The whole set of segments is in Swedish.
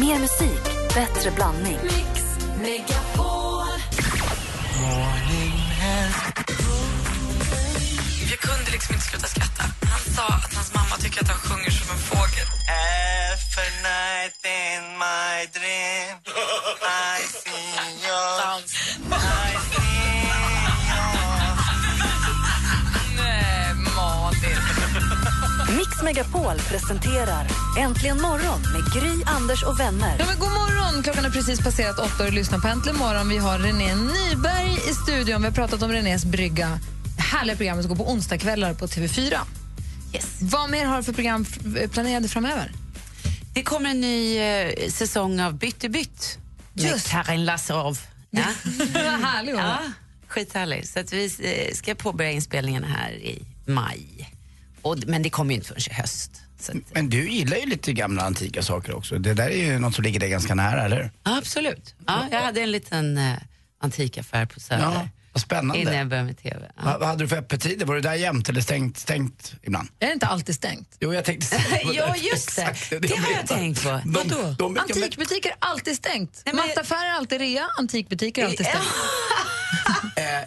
Mer musik, bättre blandning. Mix Megapol. Jag kunde liksom inte sluta skratta. Han sa att hans mamma tycker att han sjunger som en fågel. Every night in my dream I see you I see Mix Megapol presenterar Äntligen morgon med Gry, Anders och vänner. Ja, men god morgon! Klockan har precis passerat åtta och du lyssnar på Äntligen morgon. Vi har René Nyberg i studion. Vi har pratat om Renés brygga. Härliga programmet som går på onsdagskvällar på TV4. Yes. Vad mer har du för program f- planerade framöver? Det kommer en ny eh, säsong av Bytt i bytt med. Karin Lasserov. Ja. Härlig hon. ja, skithärlig. Så att vi eh, ska påbörja inspelningarna här i maj. Och, men det kommer ju inte förrän i höst. Så att, Men du gillar ju lite gamla antika saker också. Det där är ju något som ligger dig ganska nära, eller ja, absolut. Ja, jag hade en liten eh, antikaffär på Söder Ja, vad spännande. innan jag började med TV. Ja. Va, vad hade du för öppettider? Var det där jämt eller stängt, stängt ibland? Är det inte alltid stängt? Jo, jag tänkte säga Ja, just det. Exakt Det har jag tänkt på. De, Vadå? de, de, Antikbutiker är alltid stängt. Nej, men- Mattaffärer är alltid rea, antikbutiker är alltid stängt. eh,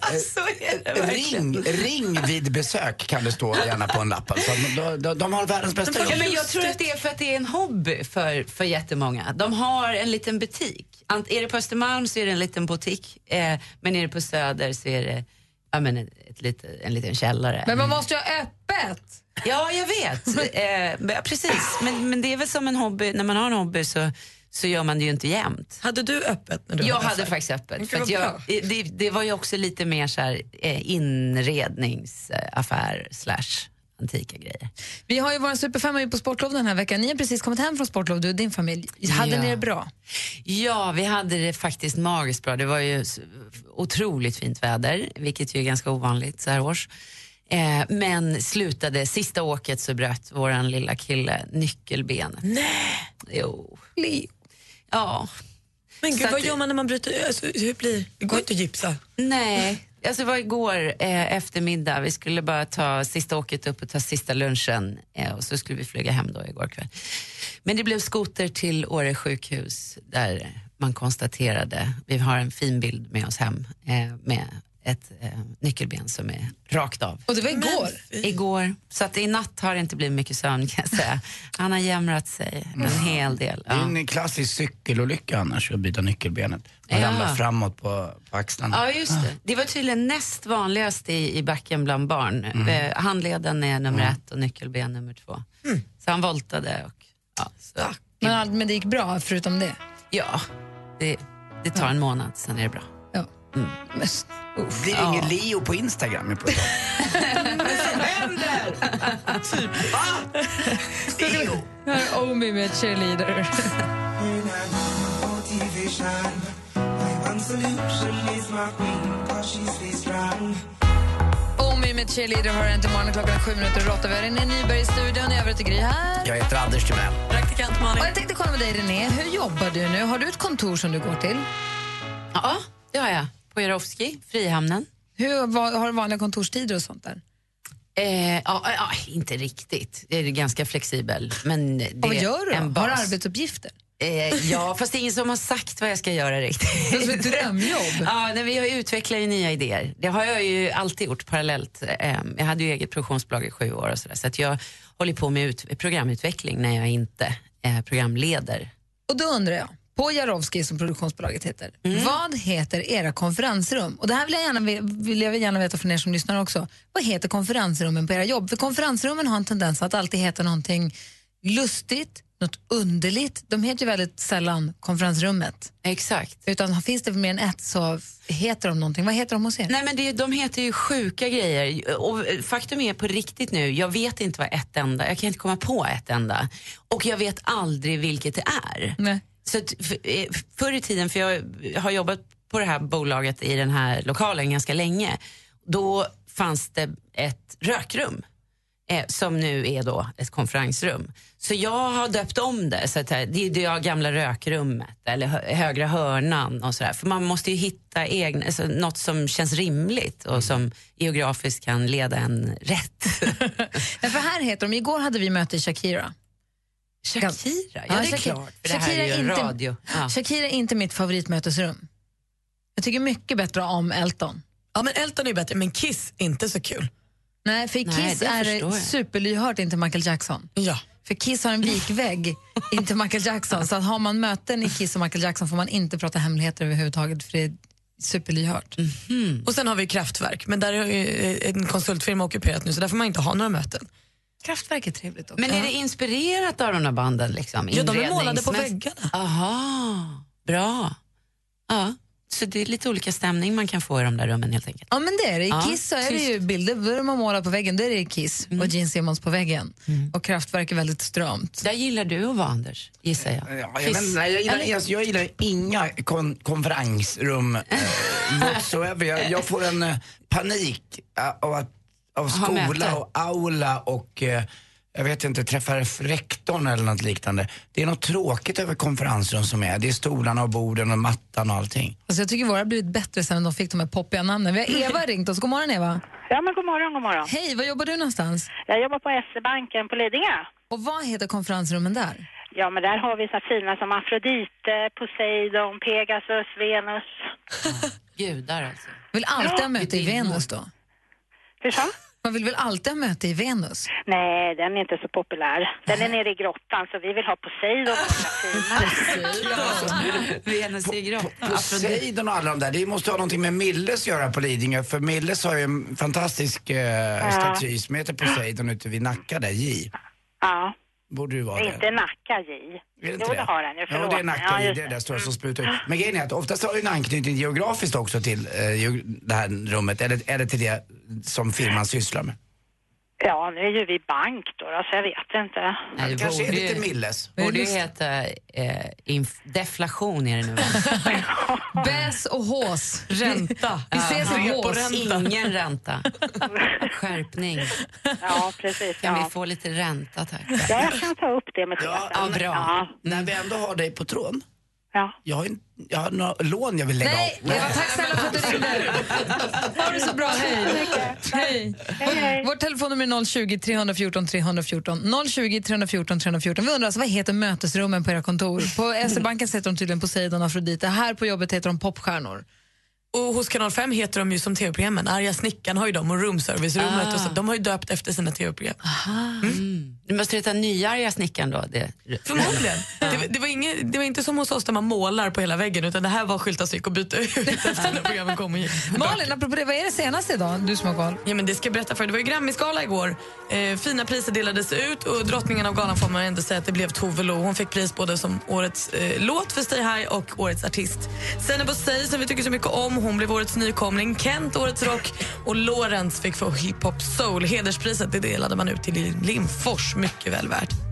eh, ring, ring vid besök kan det stå gärna på en lapp. Alltså, de, de, de har världens bästa Ja, jobb. men jag tror att det är för att det är en hobby för, för jättemånga. De har en liten butik. Ant, är det på Östermalm så är det en liten butik, eh, men är det på Söder så är det ja, men ett, ett lite, en liten källare. Men man måste ju ha öppet! Ja, jag vet. eh, precis, men, men det är väl som en hobby, när man har en hobby så, så gör man det ju inte jämt. Hade du öppet när du Jag hade hade affär? faktiskt öppet. För jag, det, det var ju också lite mer så här, eh, inredningsaffär slash antika grejer. Vi har ju vår superfemma på sportlov den här veckan. Ni har precis kommit hem från sportlov, du och din familj. Hade Ja. ni det bra? Ja, vi hade det faktiskt magiskt bra. Det var ju otroligt fint väder, vilket ju är ganska ovanligt så här års. Eh, men slutade, sista åket så bröt våran lilla kille nyckelbenet. Nej, Jo, Leo. Ja. men Så gud, vad att- gör man när man bryter... Alltså, hur blir... Det går inte att gipsa. Nej, alltså det var igår eh, eftermiddag. Vi skulle bara ta sista åket upp och ta sista lunchen eh, och så skulle vi flyga hem då igår kväll. Men det blev skoter till Åre sjukhus där man konstaterade, vi har en fin bild med oss hem eh, med ett eh, nyckelben som är rakt av. Och det var igår. Igår, så att i natt har det inte blivit mycket sömn kan jag säga. Han har jämrat sig en hel del. Det är Ja. en klassisk cykelolycka annars att byta nyckelbenet. Man Ja. ramlar framåt på, på axlarna. Ja, just det. Det var tydligen näst vanligast i, i backen bland barn. Eh, handleden är nummer ett och nyckelben nummer två. Så han voltade och... Ja, så, Men, allt- men det gick bra förutom det? ja det, det tar en månad, sen är det bra. Ja. Mm. Men, Det är ingen Leo på Instagram. På här är Omi med Cheerleader. Omi med Cheerleader har inte morgon klockan är sju minuter och åtta. Vi har René Nyberg i studion. Jag heter Gry här. Jag heter Anders Timell. Praktikant Malin. Och jag tänkte kolla med dig René, hur jobbar du nu? Har du ett kontor som du går till? Ja, det har jag. På Jarowski, Frihamnen. Hur, vad, har du vanliga kontorstider och sånt där? Eh, ja, ja, inte riktigt. Jag är ganska flexibel. Men det vad är gör du en då? Har du arbetsuppgifter? Eh, ja, fast det är ingen som har sagt vad jag ska göra riktigt. Det är som ett drömjobb. Ja, nej, vi har ju nya idéer. Det har jag ju alltid gjort parallellt. Eh, Jag hade ju eget produktionsbolag i sju år och sådär. Så att jag håller på med ut- programutveckling när jag inte eh, programleder. Och då undrar jag, på Jarowski som produktionsbolaget heter, vad heter era konferensrum? Och det här vill jag, gärna, vill jag gärna veta från er som lyssnar också. Vad heter konferensrummen på era jobb? För konferensrummen har en tendens att alltid heta någonting lustigt, något underligt. De heter ju väldigt sällan konferensrummet. Exakt. Utan finns det mer än ett så heter de någonting. Vad heter de hos er? Nej men det, de heter ju sjuka grejer. Och faktum är på riktigt nu, jag vet inte vad ett enda, jag kan inte komma på ett enda. Och jag vet aldrig vilket det är. Nej. Så att, för, eh, förr i tiden, för jag har jobbat på det här bolaget i den här lokalen ganska länge, då fanns det ett rökrum. Eh, som nu är då ett konferensrum. Så jag har döpt om det. Så att eh, det är det gamla rökrummet eller högra hörnan och sådär. För man måste ju hitta egna, alltså, något som känns rimligt och som geografiskt kan leda en rätt. Nej, för här heter de, igår hade vi möte i Shakira. Shakira, ja, det är Shakira- klart. För det här är ju inte, radio. Ja. Shakira är inte mitt favoritmötesrum. Jag tycker mycket bättre om Elton. Ja, men Elton är bättre, men Kiss inte så kul. Nej, för Nej, Kiss det är superlyhört inte Michael Jackson. Ja. För Kiss har en vikvägg inte Michael Jackson. Så att har man möten i Kiss och Michael Jackson får man inte prata hemligheter överhuvudtaget för det är superlyhört. Och sen har vi Kraftwerk, men där är ju en konsultfirma ockuperat nu så där får man inte ha några möten. Kraftwerk är trevligt också. Men är det inspirerat av de här banden? Liksom, Ja, de är målade på väggarna. Aha, bra. Ja, så det är lite olika stämning man kan få i de där rummen helt enkelt. Ja men det är det. I Ja, Kiss så är det tyst. ju bilder, då är de målat på väggen, då är det Kiss och Gene Simmons på väggen. Och Kraftwerk är väldigt strömt. Där gillar du att vara Anders, gissar jag. Ja, jag, men, nej, jag, gillar, jag gillar inga kon, konferensrum eh, whatsoever. Jag, jag får en eh, panik eh, av, att, av möte. skola och aula och eh, jag vet inte, träffa rektorn eller något liknande. Det är något tråkigt över konferensrum som är. Det är stolarna och borden och mattan och allting. Alltså jag tycker våra har blivit bättre sen de fick de här poppiga namnen. Vi har Eva ringt oss. God morgon Eva. Ja, men god morgon, god morgon. Hej, var jobbar du någonstans? Jag jobbar på SE-banken på Lidingö. Och vad heter konferensrummen där? Ja, men där har vi så fina som Afrodite, Poseidon, Pegasus, Venus. Gudar alltså. Vill alltid ha möte i Venus då? Hur så? Man vill väl alltid ha möte i Venus? Nej, den är inte så populär. Den är nere i grottan, så vi vill ha Poseidon och. Venus i grottan. Poseidon och alla de där, det måste ha någonting med Milles att göra på Lidingö. För Milles har ju en fantastisk eh, staty som heter Poseidon ute vid Nacka där, J. Ja, Borde ju vara det. inte Nacka, J. Är det Jo, inte det har den ju. Ja, det är Nacka just det det. där stora som sprutar ut. Men grejen är att oftast har det en anknytning geografiskt också till eh, det här rummet, eller, eller till det som firman sysslar med. Ja, nu är ju vi bank då, så jag vet inte. Nej, Det det kanske är lite Milles. borde ju heta eh, inf- deflation är det nu. Bäs och hås. Ränta. Vi ses i hås. Ingen ränta. Skärpning. Ja, precis. Kan Ja. vi få lite ränta tack? ja, jag kan ta upp det med Ja, chefen. ja, bra. Ja, När vi ändå har dig på tråden, ja. jag har, en, jag har några lån jag vill lägga Nej, av. Eva, tack snälla för att du ringde. Ha det så bra, hej. Hej. Hej, hej. Vårt telefonnummer är 020 314 314. 020 314 314. Vi undrar alltså, vad heter mötesrummen på era kontor? På SE-banken heter de tydligen Poseidon och Afrodite. Här på jobbet heter de popstjärnor. Och hos Kanal 5 heter de ju som tv-programmen. Arga snickaren har ju dem och roomservice-rummet. Och så, de har ju döpt efter sina tv-program. Du måste heta Nyarga snickaren då. Det, Förmodligen. Det, var- det, var inget, det var inte som hos oss där man målar på hela väggen utan det här var skylta stryk och byta ut efter när programmen kom och gick. Malin, apropå det, vad är det senaste idag? Du som har koll. Ja, men det ska jag berätta för. Det var ju Grammisgala igår. Eh, fina priser delades ut och drottningen av galan får man ändå säga att det blev Tove Lo. Hon fick pris både som årets eh, låt för Stay High och årets artist. Senna Bossey som vi tycker så mycket om, hon blev årets nykomling. Kent årets rock och Lorentz fick för hiphop soul. Hederspriset det delade man ut till Limfors. Mycket väl värt.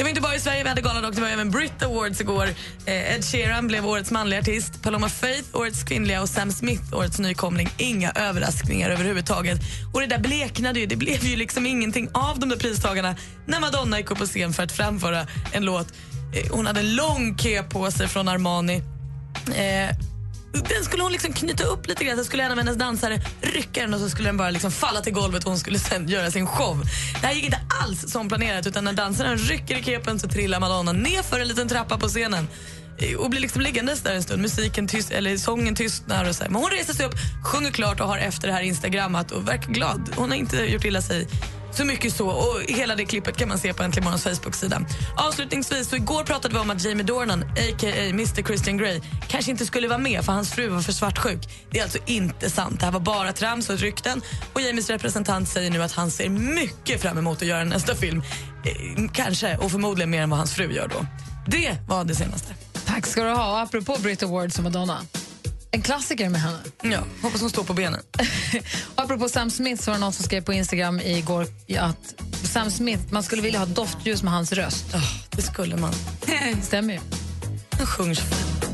Det var inte bara i Sverige vi hade galan, det var även Brit Awards igår. Eh, Ed Sheeran blev årets manliga artist, Paloma Faith årets kvinnliga och Sam Smith årets nykomling. Inga överraskningar överhuvudtaget. Och det där bleknade ju, det blev ju liksom ingenting av de där pristagarna när Madonna gick upp på scen för att framföra en låt. Eh, hon hade en lång kö på sig från Armani. Eh, den skulle hon liksom knyta upp lite grann, så skulle en av hennes dansare rycka den och så skulle den bara liksom falla till golvet och hon skulle sen göra sin show. Det här gick inte alls som planerat utan när dansaren rycker i kepen så trillar Madonna ner för en liten trappa på scenen eh, och blir liksom liggandes där en stund. Musiken tyst, eller sången tystnar och så här. Men hon reser sig upp, sjunger klart och har efter det här instagrammat och verkar glad. Hon har inte gjort illa sig så mycket så. Och hela det klippet kan man se på Äntligen Morgons Facebook-sida. Avslutningsvis, så igår pratade vi om att Jamie Dornan, a.k.a. Mr Christian Grey, kanske inte skulle vara med för hans fru var för svartsjuk. Det är alltså inte sant. Det här var bara trams och rykten. Och Jamies representant säger nu att han ser mycket fram emot att göra nästa film. Eh, kanske, och förmodligen mer än vad hans fru gör då. Det var det senaste. Tack ska du ha. Och apropå Brit Awards och Madonna. En klassiker med henne. Ja, hoppas hon står på benen. Apropå Sam Smith så var det någon som skrev på Instagram igår att Sam Smith, man skulle vilja ha doftljus med hans röst. Ja, det skulle man. Stämmer ju. Han sjunger så fint.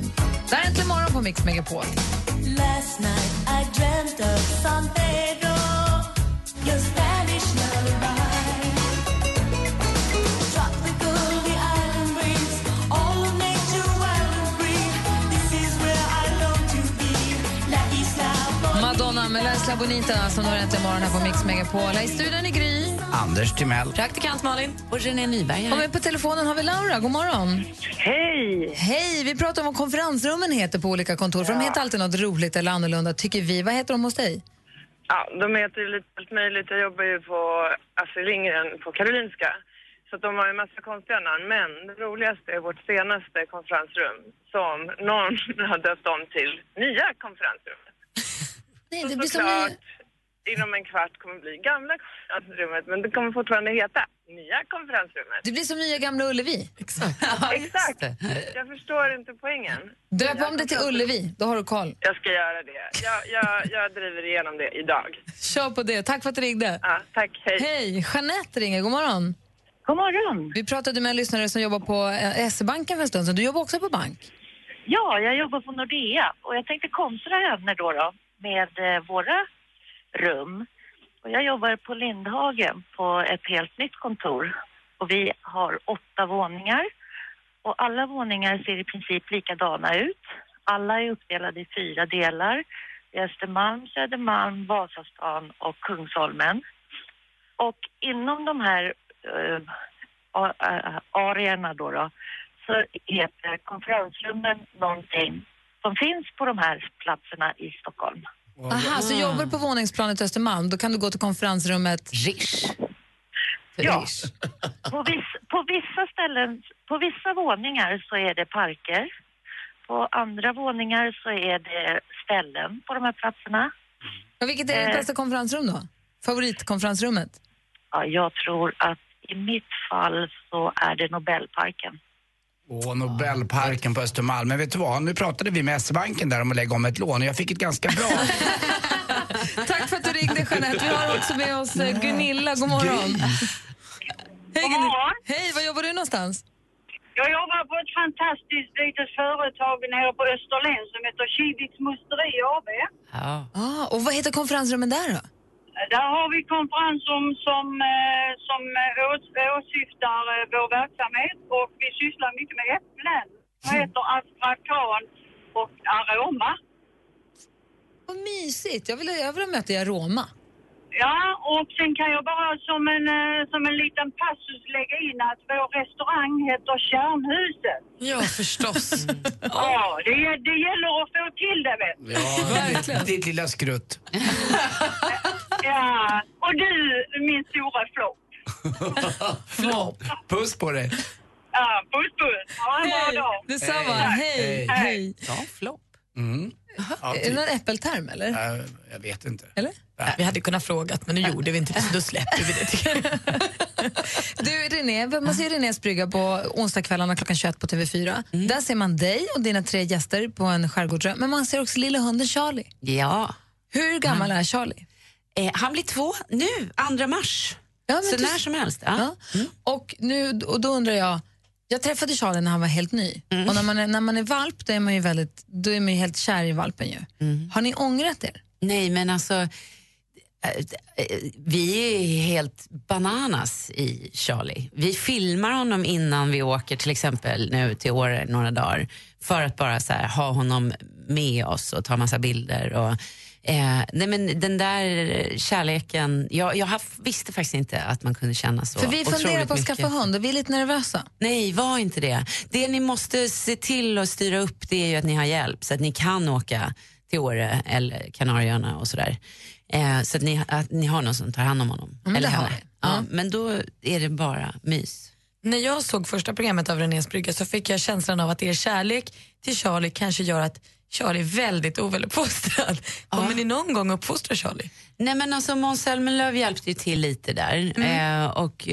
Det här är Äntligen morgon på Mix Megapol. Last night I dreamt of San Pedro, Bonita som har äntligen morgon här på Mix Megapol. I studion i Gry. Anders Timell. Praktikant Malin. Och René Nyberg Och här. med på telefonen har vi Laura. God morgon. Hej! Hej! Vi pratar om vad konferensrummen heter på olika kontor. För de heter alltid något roligt eller annorlunda, tycker vi. Vad heter de hos dig? Ja, de heter ju lite allt möjligt. Jag jobbar ju på Astrid Lindgren på Karolinska. Så de har ju massa konstiga namn. Men det roligaste är vårt senaste konferensrum som någon har döpt om till Nya konferensrummet. Nej, Så det blir som såklart, nya, inom en kvart kommer bli gamla konferensrummet. Men det kommer fortfarande heta Nya konferensrummet. det blir som nya Gamla Ullevi. Exakt. Exakt. Jag förstår inte poängen. Döp om det till Ullevi, då har du koll. Jag ska göra det. Jag, jag, jag driver igenom det idag. Kör på det. Tack för att du ringde. Ja, tack. Hej. Hej! Jeanette ringer. God morgon. God morgon. Vi pratade med en lyssnare som jobbar på eh, SE-banken för en stund sedan. Du jobbar också på bank. Ja, jag jobbar på Nordea och jag tänkte kontra henne då, då med eh, våra rum. Och jag jobbar på Lindhagen på ett helt nytt kontor och vi har åtta våningar och alla våningar ser i princip likadana ut. Alla är uppdelade i fyra delar. Det är Östermalm, Södermalm, Vasastan och Kungsholmen. Och inom de här uh, a- areorna då, då så heter konferensrummen någonting som finns på de här platserna i Stockholm. Aha, så jobbar du på våningsplanet Östermalm, då kan du gå till konferensrummet Rish. Ja. Rish. På, viss, på vissa ställen, på vissa våningar så är det parker. På andra våningar så är det ställen på de här platserna. Och vilket är ditt Eh. bästa konferensrum då? Favoritkonferensrummet? Ja, jag tror att i mitt fall så är det Nobelparken. Och Nobelparken på Östermalm. Men vet du vad, nu pratade vi med S-banken där om att lägga om ett lån och jag fick ett ganska bra... Tack för att du ringde Jeanette. Vi har också med oss eh, Gunilla. God morgon. Hej, God morgon. Hej, var jobbar du någonstans? Jag jobbar på ett fantastiskt litet företag nere på Österlen som heter Kiviks Musteri AB. Ja. Ah, och vad heter konferensrummen där då? Där har vi konferensrum som, eh, som eh, ås- åsyftar eh, vår verksamhet och vi sysslar mycket med äpplen. De heter Astrakan och Aroma. Vad mysigt. Jag vill, jag vill ha möte i Aroma. Ja, och sen kan jag bara som en, som en liten passus lägga in att vår restaurang heter Kärnhuset. Ja, förstås. Ja, det, det gäller att få till det vet du. Ja, ditt lilla skrutt. Ja, och du min stora flopp. Flopp. Puss på dig. Ja, puss puss. Ha en bra dag. Detsamma. Hej. Hej. Hej. Ja, flopp. Mm. Ja, Är det någon äppelterm eller? äh, jag vet inte. Eller? Vi hade kunnat frågat, men nu gjorde vi inte det, så då släpper vi det. Du René, man ser Renés brygga på onsdagskvällarna klockan 21 på TV4. Mm. Där ser man dig och dina tre gäster på en skärgårdsö. Men man ser också lilla hunden Charlie. Ja. Hur gammal är Charlie? Eh, han blir två nu, 2 mars. Ja, Så du- när som helst. Ja. Ja. Och, nu, och då undrar jag, jag träffade Charlie när han var helt ny. Mm. Och när man, är, när man är valp då är man ju, väldigt, då är man ju helt kär i valpen. Ju. Mm. Har ni ångrat er? Nej, men alltså... eh, Vi är helt bananas i Charlie. Vi filmar honom innan vi åker till exempel nu till Åre några dagar för att bara här, ha honom med oss och ta massa bilder. Och, eh, nej men den där kärleken, jag, jag har- visste faktiskt inte att man kunde känna så För vi funderar på att mycket. skaffa hund och vi är lite nervösa. Nej, var inte det. Det ni måste se till att styra upp det är ju att ni har hjälp så att ni kan åka till Åre eller Kanarieöarna och sådär. Eh, så att ni, att ni har någon som tar hand om honom. men eller det har Ja. Men då är det bara mys. När jag såg första programmet av Renés brygga så fick jag känslan av att er kärlek till Charlie kanske gör att Charlie är väldigt oväluppfostrad. Kommer ni någon gång uppfostra Charlie? Nej men alltså Måns Zelmerlöw hjälpte ju till lite där. Mm. Eh, och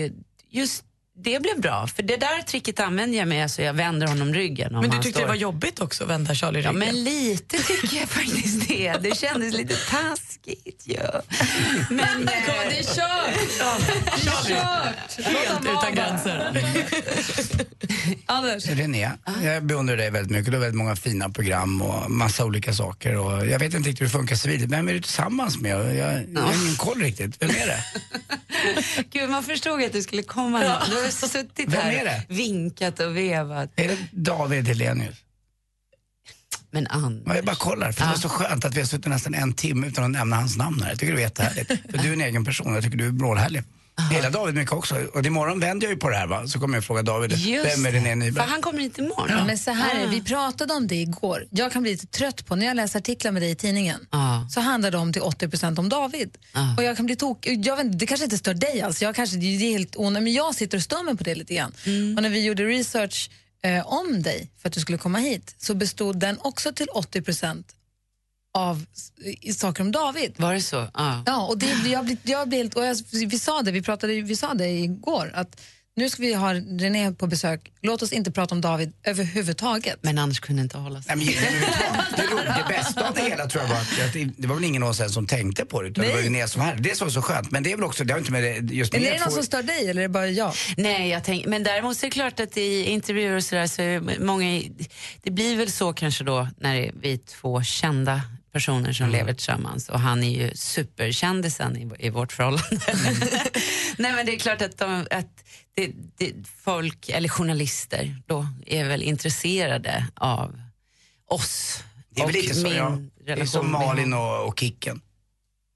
just det blev bra, för det där tricket använder jag mig, alltså jag vänder honom ryggen. Om Men du tyckte står. det var jobbigt också att vända Charlie Ja, ryggen? men lite tycker jag faktiskt det. Det kändes lite taskigt ju. Men, eh, Det är kört! Det är kört! Helt utan gränser. Anders? René, jag beundrar dig väldigt mycket. Du har väldigt många fina program och massa olika saker. Och jag vet inte riktigt hur det funkar civilt. Vem är du tillsammans med? Jag, jag har ingen koll riktigt. Vem är det? Gud, man förstod att du skulle komma nu. Har suttit Vem här är det? vinkat och vevat. Är det David Helenius? Men Ja, jag bara kollar, för det var så skönt att vi har suttit nästan en timme utan att nämna hans namn här. Jag tycker det är jättehärligt. Du är en egen person, jag tycker du är vrålhärlig. Hela David mycket också. Och imorgon vänder jag ju på det här va, så kommer jag fråga David, Just vem är René det. Nyberg? För han kommer inte imorgon. Ja. Men så här är det, Ah. vi pratade om det igår. Jag kan bli lite trött på, när jag läser artiklar med dig i tidningen, Ah. så handlar det om till 80% om David. Ah. Och jag kan bli tok... Jag vet, inte, det kanske inte stör dig alls, jag kanske, det är helt onödigt, men jag sitter och stör mig på det lite grann. Mm. Och när vi gjorde research eh, om dig för att du skulle komma hit så bestod den också till 80 av saker om David. Var det så? Ja. Ja, och det, jag blir, jag blir helt, och jag, vi sa det, vi pratade, vi sa det igår, att nu ska vi ha René på besök, låt oss inte prata om David överhuvudtaget. Men Anders kunde inte hålla sig. Nej, men, det, ro, det bästa av det hela tror jag var att, att det, det var väl ingen av oss som tänkte på det utan det var Nej. René som hade Det som var så skönt. Men det är väl också, det har inte med det just Eller med är det någon två- som stör dig eller är det bara jag? Nej, jag tänk, men däremot så är det klart att i intervjuer och sådär så är det många, det blir väl så kanske då när det är vi två kända personer som lever tillsammans och han är ju superkändisen i, i vårt förhållande. Nej men det är klart att, de, att det, det, folk, eller journalister då, är väl intresserade av oss Det är väl och lite så, min ja. Det är relation som med Malin och, och Kicken.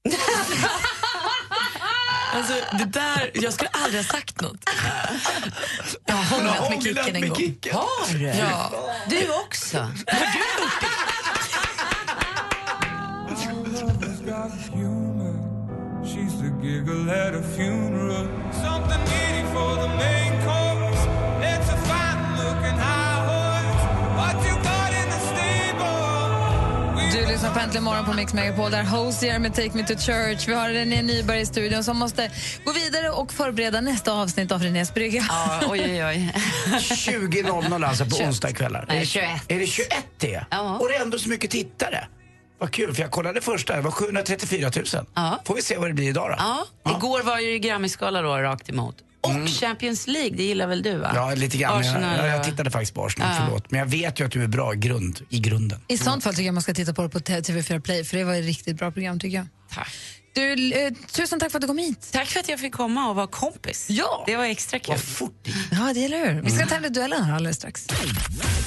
Alltså, det där, jag skulle aldrig ha sagt något. Jag har hånglat med Kicken en gång. Har du? Ja. Du också? She's the giggle at a funeral. Something needy for the main course. It's a fine looking high horse. What you got in the stable? Du lyssnar på Äntligen morgon på Mix Megapol där Hosier med Take Me to Church. Vi har René Nyberg i studion som måste gå vidare och förbereda nästa avsnitt av Renés brygga. Ja, oj, oj, oj. 20.00 alltså på onsdagskvällar. Nej, Är det- 21. Är det 21 det? Ja. Och det är ändå så mycket tittare. Vad kul, för jag kollade första, det var 734 000. Ja. Får vi se vad det blir idag då? Ja, igår var ju Grammisgala då rakt emot. Och Champions League, det gillar väl du va? Ja, lite grann. Jag, Arsenal jag, jag tittade faktiskt på Arsenal, Ja. förlåt. Men jag vet ju att du är bra i, grund, i grunden. I sånt fall tycker jag man ska titta på det på TV4 Play för det var ett riktigt bra program tycker jag. Tack. Du, eh, tusen tack för att du kom hit. Tack för att jag fick komma och vara kompis. Ja. Det var extra kul. Vad fort det gick. Ja, det gäller hur. Vi ska tävla i duellen här alldeles strax.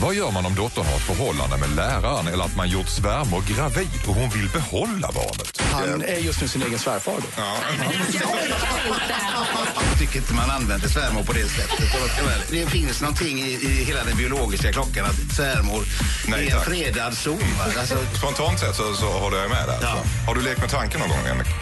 Vad gör man om dottern har ett förhållande med läraren eller att man gjort svärmor gravid och hon vill behålla barnet? Han är just nu sin egen svärfar. Då. Jag tycker inte man använder svärmor på det sättet. Det finns någonting i, i hela den biologiska klockan att svärmor Nej, är en tack. fredad zon. va? Alltså, Spontant sett så, så håller jag med där. Ja. Har du lekt med tanken någon gång, Henrik?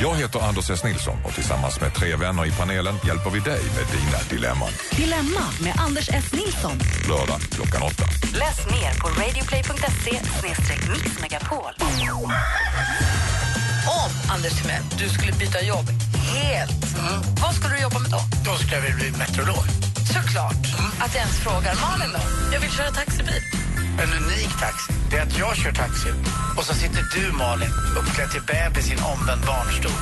Jag heter Anders S. Nilsson och tillsammans med tre vänner i panelen hjälper vi dig med dina dilemman. Dilemma med Anders S. Nilsson. Lördag klockan åtta. Läs mer på radioplay.se mixmegapol. Om, Anders Timell, du skulle byta jobb helt, vad skulle du jobba med då? Då ska jag bli meteorolog. Såklart. Att jag ens frågar. Malin då? Jag vill köra taxibil. En unik taxi, det är att jag kör taxi och så sitter du Malin uppklädd till bebis i en omvänd barnstol.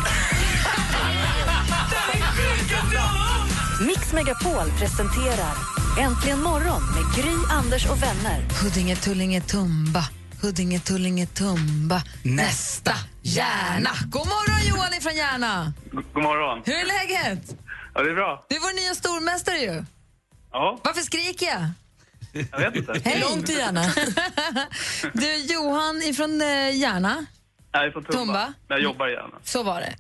Mix Megapol presenterar Äntligen morgon med Gry, Anders och vänner. Huddinge, Tullinge, Tumba. Huddinge, Tullinge, Tumba. Nästa Järna. God morgon Johan från Järna. God morgon. Hur är läget? Ja, det är bra. Du är vår nya stormästare ju. Ja, Varför skriker jag? jag vet inte. Hej. Långt till Järna. Du, Johan ifrån eh, Järna. Är från Tumba. Tumba. Jag jobbar gärna. Så var det.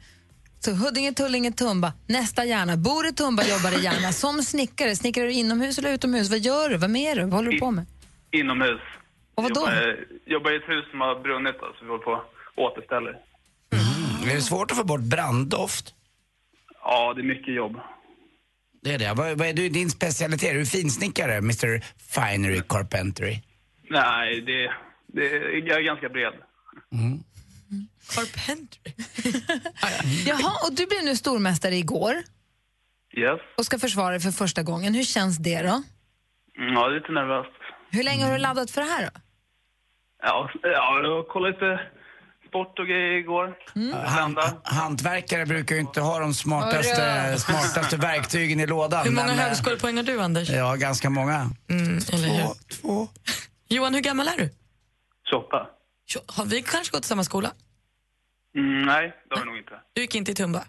Så Huddinge, Tullinge, Tumba. Nästa Järna. Bor i Tumba, jobbar i Järna. Som snickare. Snickrar du inomhus eller utomhus? Vad gör du? Vad med du? Vad håller du på med? Inomhus. Och vad då? Jobbar, jobbar i ett hus som har brunnit, så vi håller på och återställer. Är det svårt att få bort branddoft? Ja, det är mycket jobb. Det är det. Vad, vad är du, din specialitet? Är du finsnickare, Mr Finery Carpentry? Nej, det, det, jag är ganska bred. Carpentry. Jaha, och du blev nu stormästare igår Yes. och ska försvara dig för första gången. Hur känns det då? Mm, Ja, det är lite nervöst. Hur länge har du laddat för det här då? Ja, ja jag kollade lite sport och grejer igår. Han, hantverkare brukar ju inte ha de smartaste, smartaste verktygen i lådan. Hur många men, eh, högskolepoäng har du, Anders? Ja, ganska många. Mm, eller hur? Två, två. Johan, hur gammal är du? 28. Tjo- Har vi kanske gått i samma skola? Mm, nej, det har vi nog inte. Du gick inte i Tumba?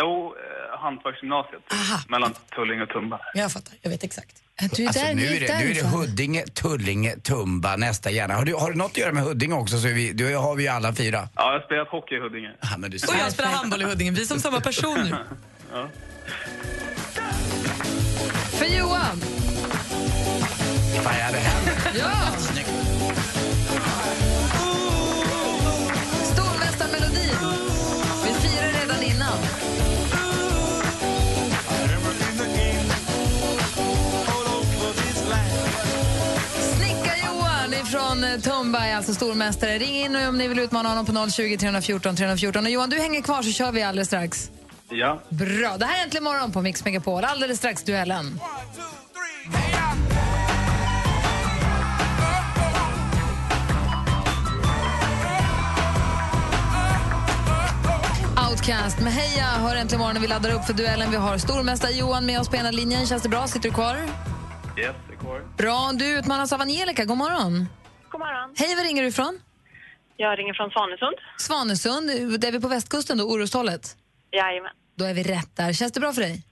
Jo, eh, Hantverksgymnasiet. Mellan Tullinge och Tumba. Jag fattar, jag vet exakt. Du är Alltså, där, nu, är det, nu är det. Huddinge, Tullinge, Tumba, nästa gärna. Har du, har du något att göra med Huddinge också så är vi, då har vi ju alla fyra. Ja, jag har spelat hockey i Huddinge. Ja, men du Och jag spelar handboll i Huddinge. Vi är som samma person nu. Ja. För Johan! Fan, jag hade hänt. Ja! Tumba är alltså stormästare. Ring in om ni vill utmana honom på 020 314 314. Och Johan, du hänger kvar så kör vi alldeles strax. Ja. Bra. Det här är Äntligen morgon på Mix Megapol. Alldeles strax duellen. Outcast med Heja hör äntligen morgon och vi laddar upp för duellen. Vi har stormästare Johan med oss på ena linjen. Känns det bra? Sitter du kvar? Yes, det är kvar. Bra. Du utmanas av Angelica. God morgon. God morgon. Hej, var ringer du ifrån? Jag ringer från Svanesund. Svanesund. Där är vi på västkusten då, Orustollet. Jajamän. Då är vi rätt där. Känns det bra för dig?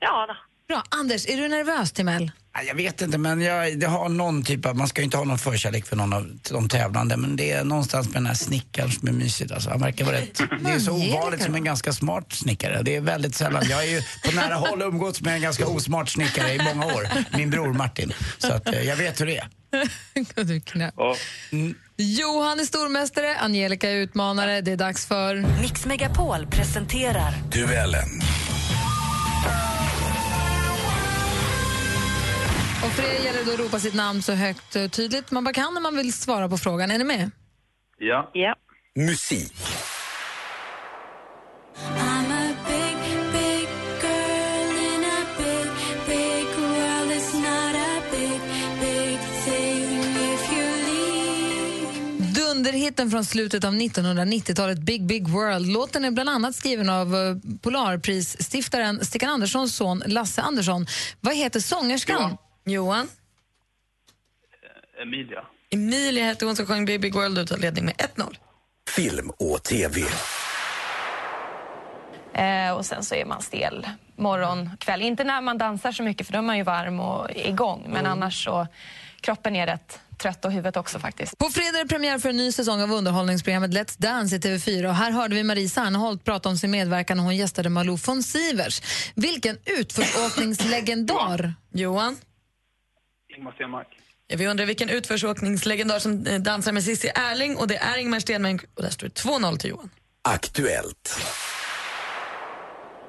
Ja då. Bra. Anders, är du nervös, Timell? Ja, Jag vet inte, men jag, det har någon typ av, man ska ju inte ha någon förkärlek för någon av de tävlande, men det är någonstans med den här snickaren som är mysigt. Alltså, han verkar vara rätt, det är så ovanligt som en ganska smart snickare. Det är väldigt sällan. Jag är ju på nära håll umgåtts med en ganska osmart snickare i många år, min bror Martin. Så att, eh, jag vet hur det är. du är knäpp. Ja. Johan är stormästare, Angelica är utmanare. Det är dags för... Mix Megapol presenterar Duellen. Och för er gäller det att ropa sitt namn så högt och tydligt man bara kan när man vill svara på frågan. Är ni med? Ja. Ja. Musik. Dunderhitten från slutet av 1990-talet, Big Big World. Låten är bland annat skriven av eh, Polarprisstiftaren Stickan Anderssons son Lasse Andersson. Vad heter sångerskan? Johan. Emilia. Emilia heter hon som sjöng Big Big World och tar ledning med 1-0. Film och TV. Eh, och sen så är man stel morgon, kväll. Inte när man dansar så mycket för då är man ju varm och igång. Men annars så, kroppen är rätt trött och huvudet också faktiskt. På fredag är premiär för en ny säsong av underhållningsprogrammet Let's Dance i TV4. Och här hörde vi Marie Serneholt prata om sin medverkan när hon gästade Malou von Sivers. Vilken utförsåkningslegendar! Johan. Ingmar Stenmark. Ja, vi undrar vilken utförsåkningslegendar som eh, dansar med Cissi Erling och det är Ingmar Stenmark och där står det 2-0 till Johan. Aktuellt.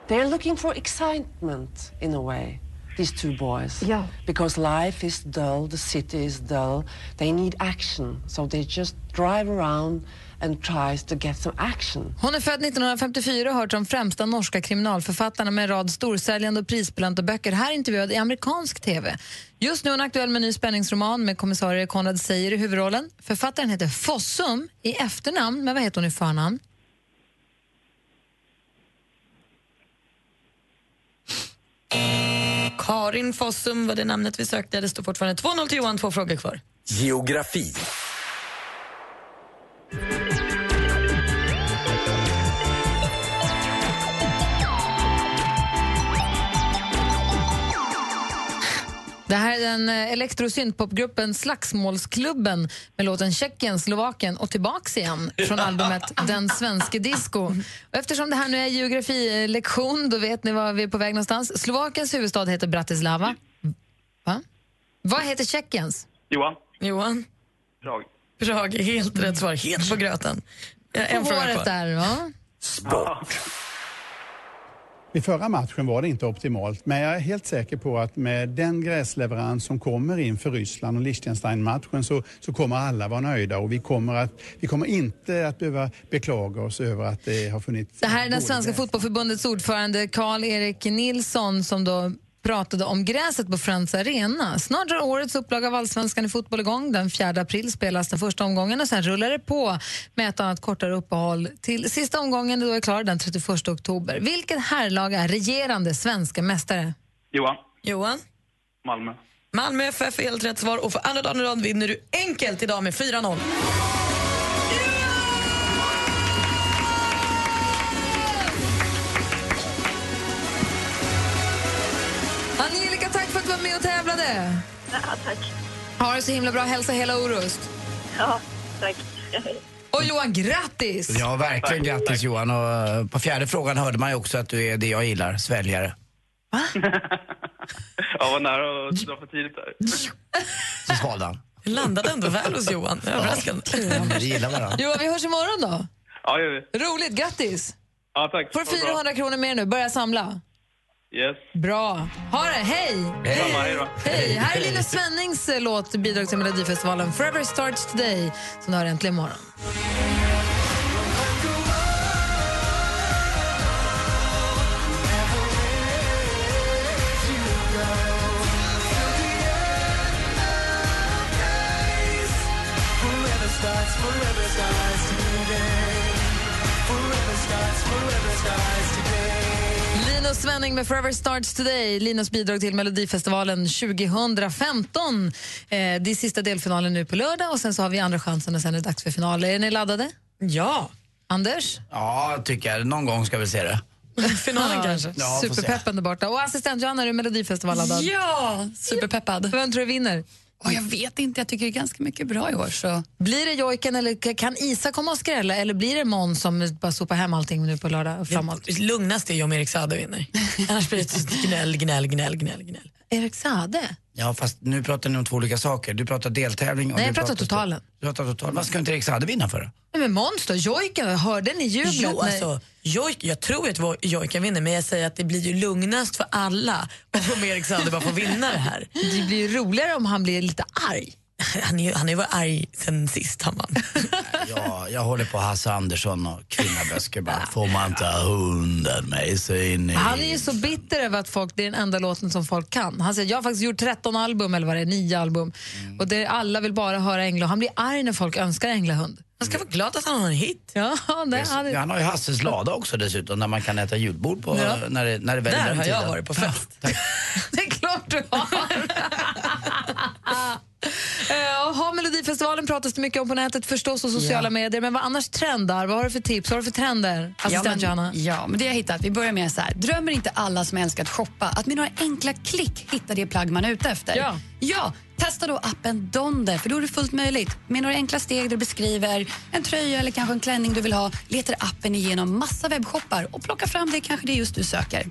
They're looking for excitement in a way, these two boys. Yeah. Because life is dull, the city is dull. They need action, so they just drive around and tries to get some action. Hon är född 1954 och hör till de främsta norska kriminalförfattarna med en rad storsäljande och prisbelönta böcker. Här intervjuad i amerikansk TV. Just nu är hon aktuell med en ny spänningsroman med kommissarie Konrad Seijer i huvudrollen. Författaren heter Fossum i efternamn, men vad heter hon i förnamn? Karin Fossum var det namnet vi sökte. Det står fortfarande 2-0 till Johan, två frågor kvar. Geografi. Det här är den eh, elektrosyntpopgruppen Slagsmålsklubben med låten Tjeckien, Slovakien och tillbaks igen från albumet Den svenske disco. Och eftersom det här nu är geografilektion, då vet ni var vi är på väg någonstans. Slovakiens huvudstad heter Bratislava. Va? Vad heter Tjeckiens? Johan. Johan. Prag. Prag är helt rätt svar, helt på gröten. En På fråga håret kvar. där, va? Sport. I förra matchen var det inte optimalt, men jag är helt säker på att med den gräsleverans som kommer in för Ryssland och Liechtenstein-matchen så, så kommer alla vara nöjda och vi kommer, att, vi kommer inte att behöva beklaga oss över att det har funnits... Det här är den svenska gräs. fotbollförbundets ordförande Karl-Erik Nilsson som då pratade om gräset på Friends Arena. Snart drar årets upplaga av Allsvenskan i fotboll igång. Den 4 april spelas den första omgången och sen rullar det på med ett annat kortare uppehåll till sista omgången då är klar den 31 oktober. Vilket herrlag är regerande svenska mästare? Johan. Johan. Malmö. Malmö FF är helt rätt svar och för andra dagen i rad vinner du enkelt idag med 4-0. Tävlade. Ja, tack. Ha det så himla bra. Hälsa hela Orust. Ja, tack. Och Johan, grattis! Ja, verkligen grattis Johan. Och eh, på fjärde frågan hörde man ju också att du är det jag gillar, sväljare. Jag var nära att dra för tidigt där. Så svalde han. Landade ändå väl hos Johan. Överraskande. Vi gillar varandra. Johan, vi hörs imorgon då. Ja, gör vi. Roligt, grattis! Ja, tack. Får Ha det bra. 400 kronor mer nu. Börja samla. Yes. Bra. Ha det, hej! Samma, hej då. Hej! Här är Linus Svennings eh, låt bidrag till Melodifestivalen Forever Starts Today som du har äntligen imorgon. Linus Svenning med Forever Starts Today. Linus bidrag till Melodifestivalen 2015. Eh, det är sista delfinalen nu på lördag och sen så har vi andra chansen och sen är det dags för final. Är ni laddade? Ja. Anders? Ja, tycker jag. Någon gång ska vi se det. Finalen kanske. Ja, får se. Superpeppen där borta. Och assistent Johanna, är du Melodifestival-laddad? Ja, superpeppad. Vem tror du vinner? Och jag vet inte, jag tycker det är ganska mycket bra i år. Så. Blir det Jojken eller kan Isa komma och skrälla eller blir det Måns som bara sopar hem allting nu på lördag framåt? Det lugnaste är ju om Erik Saade vinner. Annars blir det gnäll, gnäll, gnäll, gnäll, gnäll. Erik Saade? Ja, fast nu pratar ni om två olika saker. Du pratar deltävling och Nej, jag pratar totalen. Du pratar totalen. Vad ska inte Erik Saade vinna för? Nej, men Måns då? Jojken, hörde ni jublet? Jo, alltså, Jojk, jag tror att Jojkan vinner, men jag säger att det blir ju lugnast för alla om Erik Saade bara får vinna det här. Det blir ju roligare om han blir lite arg. Han är han är ju varit arg sen sist, han vann. Ja, jag håller på Hasse Andersson och kvinnaböcker bara. Får man inte ha hunden med sig in i... Han är ju så bitter över att folk, det är den enda låten som folk kan. Han säger jag har faktiskt gjort 13 album, eller vad det är, 9 album. Och det, alla vill bara höra Änglahund. Han blir arg när folk önskar Änglahund. Han ska vara glad att han har en hit. Ja, det, han, Ja, han har ju Hasses lada också dessutom, där man kan äta julbord på, Ja. när, det, när det väl är Där har jag tiden. varit på fest. det är klart du har. Ha Melodifestivalen pratas det mycket om på nätet förstås och sociala Ja. medier. Men vad annars trendar? Vad har du för tips? Vad har du för trender? Assistent ja, men, Johanna. ja, men det jag hittat. Vi börjar med så här. Drömmer inte alla som älskar att shoppa att med några enkla klick hitta det plagg man är ute efter? Ja. ja testa då appen Donde, för då är det fullt möjligt. Med några enkla steg där du beskriver en tröja eller kanske en klänning du vill ha letar appen igenom massa webbshoppar och plockar fram det kanske det just du söker.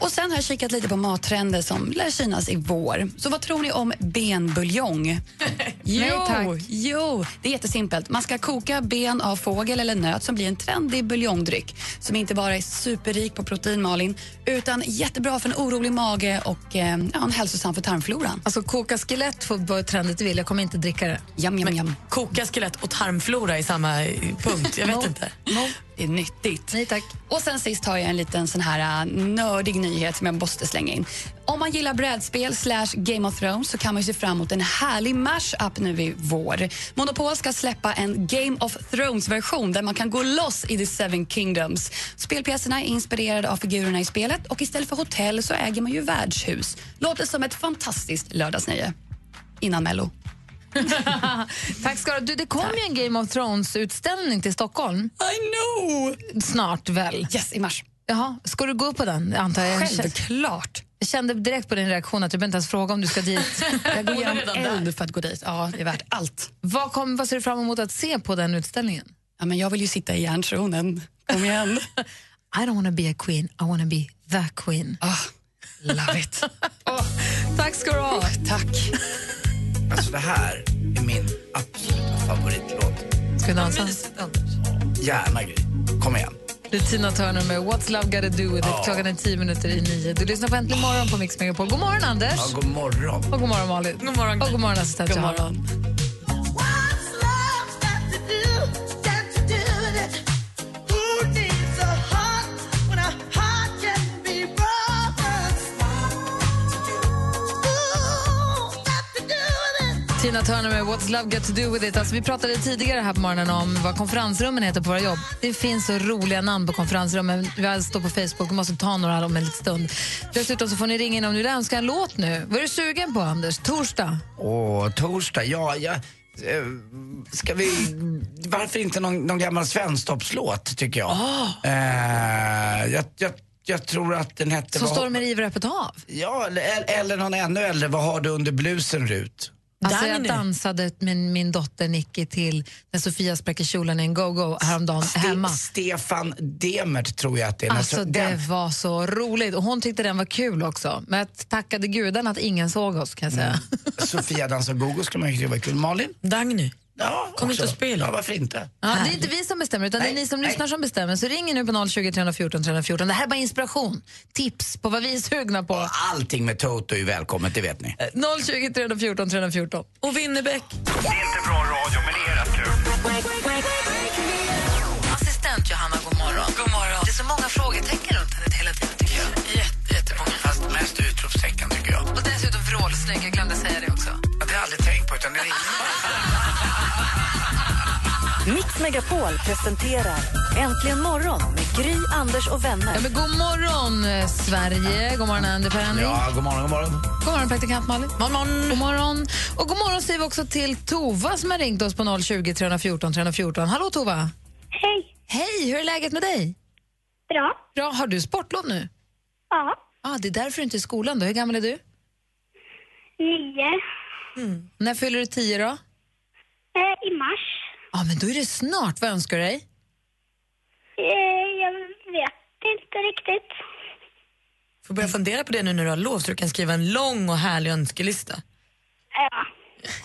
Och sen har jag kikat lite på mattrender som lär synas i vår. Så vad tror ni om benbuljong? Nej, tack. Jo, det är jättesimpelt. Man ska koka ben av fågel eller nöt som blir en trendig buljongdryck som inte bara är superrik på protein, Malin, utan jättebra för en orolig mage och eh, ja, en hälsosam för tarmfloran. Alltså koka skelett får vara trendigt vill. Jag kommer inte dricka det. Jam, jam, jam. Koka skelett och tarmflora i samma eh, punkt. Jag vet inte. Är nyttigt. Nej tack. Och sen sist har jag en liten sån här uh, nördig nyhet som jag måste slänga in. Om man gillar brädspel slash Game of Thrones så kan man ju se fram emot en härlig mashup nu i vår. Monopol ska släppa en Game of Thrones-version där man kan gå loss i The Seven Kingdoms. Spelpjäserna är inspirerade av figurerna i spelet och istället för hotell så äger man ju värdshus. Låter som ett fantastiskt lördagsnöje. Innan Mello. Tack ska du Det kommer ju en Game of Thrones-utställning till Stockholm. I know! Snart väl? Yes, i mars. Jaha, ska du gå på den? Antar jag. Självklart. Jag kände direkt på din reaktion att du behöver inte ens fråga om du ska dit. Jag går där. eld för att gå dit. Ja, det är värt allt. vad, kom, vad ser du fram emot att se på den utställningen? Ja, men jag vill ju sitta i järntronen. Kom igen. I don't wanna be a queen, I wanna be the queen. Ah, love it. Tack ska du ha. Tack. Alltså det här är min absoluta favoritlåt. Ska vi dansa? Gärna Gry. Kom igen. Det är Tina Turner med What's Love Gotta Do With It. Klockan är tio minuter i nio. Du lyssnar på Äntligen morgon på Mix Megapol. God morgon, Anders. Ja, god morgon. Och god morgon, Malin. God morgon. Och god morgon, assistent God Johanna. morgon. Tina Turner med What's Love Got To Do With It. Alltså, vi pratade tidigare här på morgonen om vad konferensrummen heter på våra jobb. Det finns så roliga namn på konferensrummen. Vi står på Facebook och måste ta några om en liten stund. Dessutom så får ni ringa in om ni vill önska en låt nu. Vad är du sugen på, Anders? Torsdag? Åh, torsdag. Ja, ja. eh, Ska vi... Varför inte någon, någon gammal svensktoppslåt, tycker jag. Eh, jag, jag. jag tror att den hette... Som vad- står med river öppet hav. Ja, eller, eller någon ännu äldre. Vad har du under blusen, Rut? Alltså jag dansade med min dotter Nicky till när Sofia spräcker kjolen i en go-go häromdagen hemma. Stefan Demert tror jag att det är. Alltså det den- var så roligt och hon tyckte den var kul också. Men jag tackade gudarna att ingen såg oss kan jag säga. Sofia dansar gogo skulle man ju tycka var kul. Malin? Dagny. Ja, Kom också. inte och spela. Ja, varför inte? Ja, det är inte vi som bestämmer utan det är ni som lyssnar som bestämmer. Så ring nu på 020 314 314. Det här är bara inspiration, tips på vad vi är sugna på. Allting med Toto är ju välkommet, det vet ni. 020 314 314. Och Winnerbäck. Det är inte bra radio, men det är rätt kul. Assistent Johanna, god morgon. God morgon. Det är så många frågetecken runt henne hela tiden tycker jag. Jätte, jättemånga. Fast mest utropstecken tycker jag. Och dessutom vrålsnygg, jag glömde säga det också. Ja, Det har jag aldrig tänkt på, utan det är Mix Megapol presenterar Äntligen morgon med Gry, Anders och vänner. Ja, men god morgon, eh, Sverige. God morgon, Andy Ferrandi. Ja, god morgon, god morgon. God morgon, praktikant Malin. God morgon. God morgon. Och god morgon säger vi också till Tova som har ringt oss på 020 314 314. Hallå Tova! Hej! Hej, hur är läget med dig? Bra. Bra. Har du sportlov nu? Ja. Ah, det är därför du inte är i skolan. Då. Hur gammal är du? Nio. När fyller du tio då? Eh, I mars. Ja, men då är det snart. Vad önskar du dig? Eh, jag vet inte riktigt. Får börja fundera på det nu när du har lov så du kan skriva en lång och härlig önskelista. Ja.